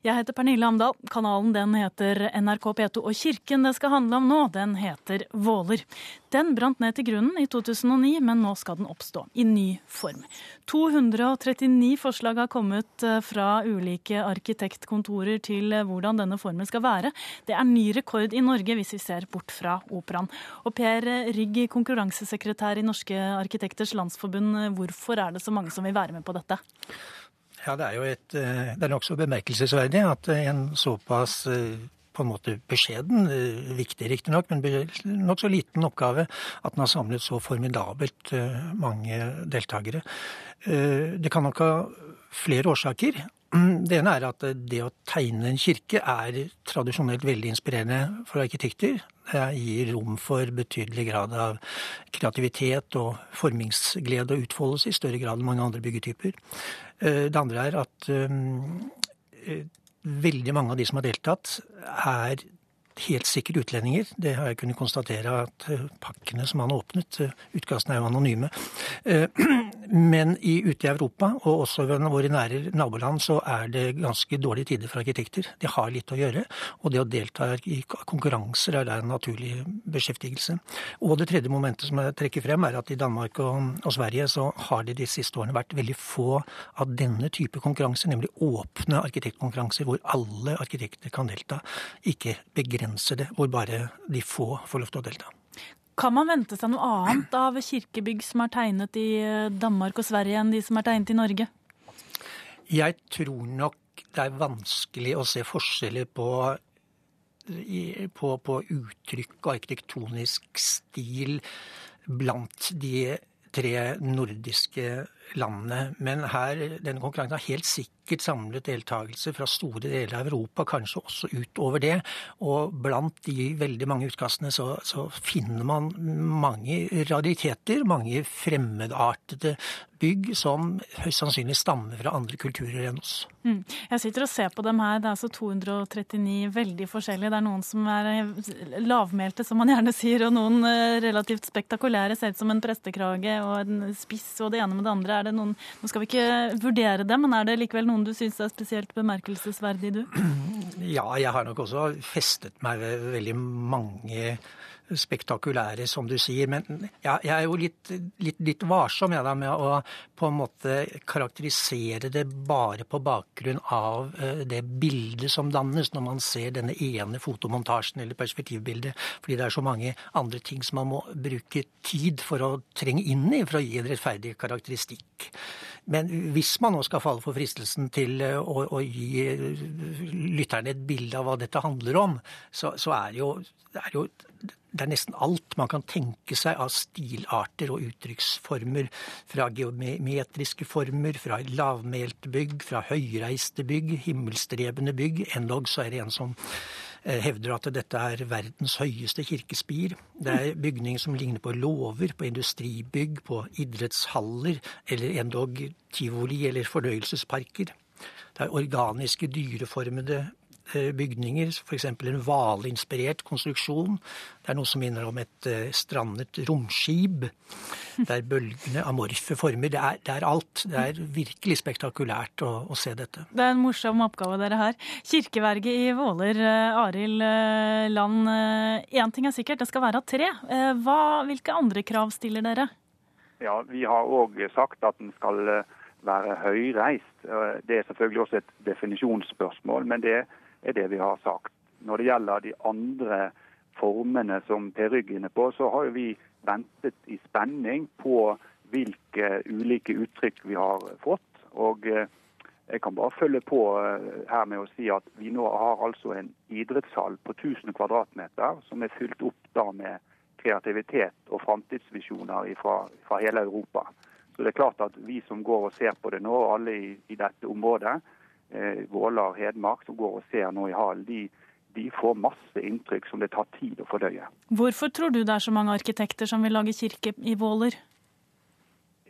Jeg heter Pernille Amdal. Kanalen den heter NRK P2, og kirken det skal handle om nå, den heter Våler. Den brant ned til grunnen i 2009, men nå skal den oppstå i ny form. 239 forslag har kommet eh, fra ulike arkitektkontorer til eh, hvordan denne formen skal være. Det er ny rekord i Norge, hvis vi ser bort fra operaen. Og Per Rygg, konkurransesekretær i Norske arkitekters landsforbund, eh, hvorfor er det så mange som vil være med på dette? Ja, Det er jo et, eh, det er nokså bemerkelsesverdig at en såpass eh, på en måte beskjeden, eh, viktig riktignok, men nokså liten oppgave at den har samlet så formidabelt mange deltakere. Det kan nok ha flere årsaker. Det ene er at det å tegne en kirke er tradisjonelt veldig inspirerende for arkitekter. Det gir rom for betydelig grad av kreativitet og formingsglede og utfoldelse i større grad enn mange andre byggetyper. Eh, det andre er at eh, eh, veldig mange av de som har deltatt, er helt sikkert utlendinger. Det har jeg kunnet konstatere at pakkene som han åpnet, utkastene er jo anonyme. Men i, ute i Europa, og også i våre nære naboland, så er det ganske dårlige tider for arkitekter. De har litt å gjøre, og det å delta i konkurranser er der en naturlig beskjeftigelse. Og det tredje momentet som jeg trekker frem, er at i Danmark og, og Sverige så har det de siste årene vært veldig få av denne type konkurranser, nemlig åpne arkitektkonkurranser hvor alle arkitekter kan delta, ikke begrensede hvor bare de få får lov til å delta. Kan man vente seg noe annet av kirkebygg som er tegnet i eh, Danmark og Sverige, enn de som er tegnet i Norge? Jeg tror nok det er vanskelig å se forskjeller på, på, på uttrykk og arkitektonisk stil blant de tre nordiske landene. Men her, denne konkurransen har helt sikkert samlet deltakelse fra store deler av Europa, kanskje også utover det. Og blant de veldig mange utkastene så, så finner man mange rariteter, mange fremmedartede bygg som høyst sannsynlig stammer fra andre kulturer enn oss. Mm. Jeg sitter og ser på dem her. Det er altså 239 veldig forskjellige. Det er noen som er eh, lavmælte, som man gjerne sier, og noen eh, relativt spektakulære. Ser ut som en prestekrage og en spiss og det ene med det andre. Er det noen, nå skal vi ikke vurdere det, men er det likevel noen du syns er spesielt bemerkelsesverdig, du? Ja, jeg har nok også festet meg ved veldig mange spektakulære, som du sier. Men jeg, jeg er jo litt, litt, litt varsom jeg, da, med å på en måte karakterisere det bare på bakgrunn av uh, det bildet som dannes når man ser denne ene fotomontasjen eller perspektivbildet. Fordi det er så mange andre ting som man må bruke tid for å trenge inn i for å gi en rettferdig karakteristikk. Men hvis man nå skal falle for fristelsen til eh, å, å gi eh, lytterne et bilde av hva dette handler om, så, så er, jo, det er jo det er nesten alt man kan tenke seg av stilarter og uttrykksformer. Fra geometriske former, fra lavmælte bygg, fra høyreiste bygg, himmelstrebende bygg. Endog så er det en som hevder at dette er verdens høyeste kirkespir. Det er bygninger som ligner på låver, på industribygg, på idrettshaller eller endog tivoli eller fornøyelsesparker. Det er organiske dyreformede Eh, bygninger, f.eks. en hvalinspirert konstruksjon. Det er noe som minner om et eh, strandet romskip. Det er bølgende, amorfe former. Det er, det er alt. Det er virkelig spektakulært å, å, se dette. Det er en morsom oppgave dere har. Kirkeverget i Våler, eh, Arild Land. Én ting er sikkert, det skal være av tre. Hva, hvilke andre krav stiller dere? Ja, Vi har òg sagt at den skal være høyreist. Det er selvfølgelig også et definisjonsspørsmål. men det er det vi har sagt. Når det gjelder de andre formene som Per Rygg er inne på, så har vi ventet i spenning på hvilke ulike uttrykk vi har fått. Og eh, jeg kan bare følge på eh, her med å si at vi nå har altså en idrettshall på 1000 kvadratmeter som er fylt opp da med kreativitet og framtidsvisjoner fra, fra, hele Europa. Så det er klart at vi som går og ser på det nå, alle i, i dette området, eh, Våler Hedmark, som går og ser nå i hallen, de, de, får masse inntrykk som det tar tid å fordøye. Hvorfor tror du det er så mange arkitekter som vil lage kirke i Våler?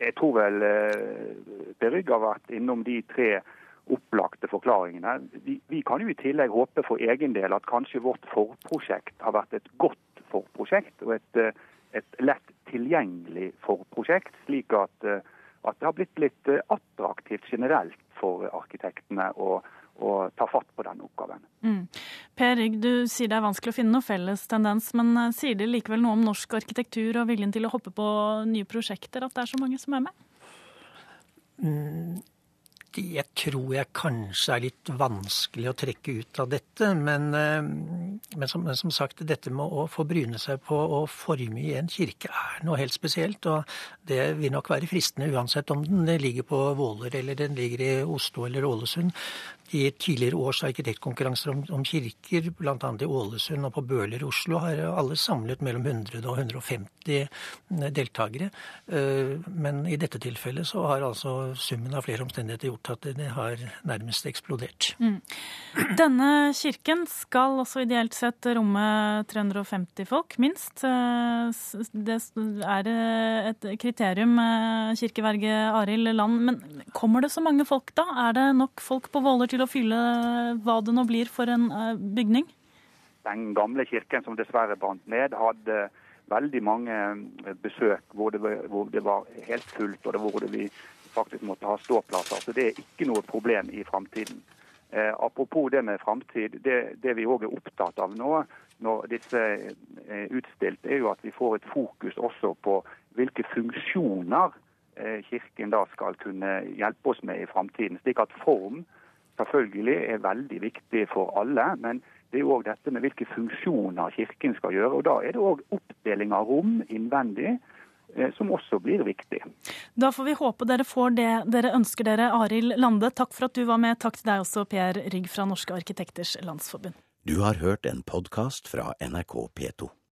Jeg tror vel eh, Berygg har vært innom de tre opplagte forklaringene. Vi, vi, kan jo i tillegg håpe for egen del at kanskje vårt forprosjekt har vært et godt forprosjekt og et, eh, et lett tilgjengelig forprosjekt, slik at, eh, at det har blitt litt eh, attraktivt generelt for arkitektene å, å ta fatt på den oppgaven. Mm. Per Rygg, du sier det er vanskelig å finne noe felles tendens, men eh, sier det likevel noe om norsk arkitektur og viljen til å hoppe på nye prosjekter, at det er så mange som er med? Mm, det tror jeg kanskje er litt vanskelig å trekke ut av dette. Men, eh, men, som, men, som, sagt, dette med å få bryne seg på å forme i en kirke er noe helt spesielt. Og det vil nok være fristende uansett om den ligger på Våler eller den ligger i Oslo eller Ålesund i tidligere års arkitektkonkurranser om, om kirker, bl.a. i Ålesund og på Bøhler i Oslo, har alle samlet mellom 100 og 150 eh, deltakere. Eh, men i dette tilfellet så har altså summen av flere omstendigheter gjort at det har nærmest eksplodert. Mm. Denne kirken skal også ideelt sett romme 350 folk, minst. Eh, det er et kriterium, kirkeverget Arild Land. Men kommer det så mange folk da? Er det nok folk på Våler til til å fylle hva det nå blir for en eh, bygning? Den gamle kirken som dessverre brant ned, hadde veldig mange eh, besøk hvor det, hvor det var helt fullt, og hvor vi faktisk måtte ha ståplasser. Så det er ikke noe problem i framtiden. Eh, apropos det med framtid. Det, det, vi òg er opptatt av nå, når disse er eh, utstilt, er jo at vi får et fokus også på hvilke funksjoner Kirken da skal kunne hjelpe oss med i framtiden. Slik at form selvfølgelig er veldig viktig for alle. men det er jo òg dette med hvilke funksjoner Kirken skal gjøre. og Da er det òg oppdeling av rom innvendig eh, som også blir viktig. Da får vi håpe dere får det dere ønsker dere, Arild Lande. Takk for at du var med. Takk til deg også, Per Rygg fra Norske arkitekters landsforbund. Du har hørt en podkast fra NRK P2.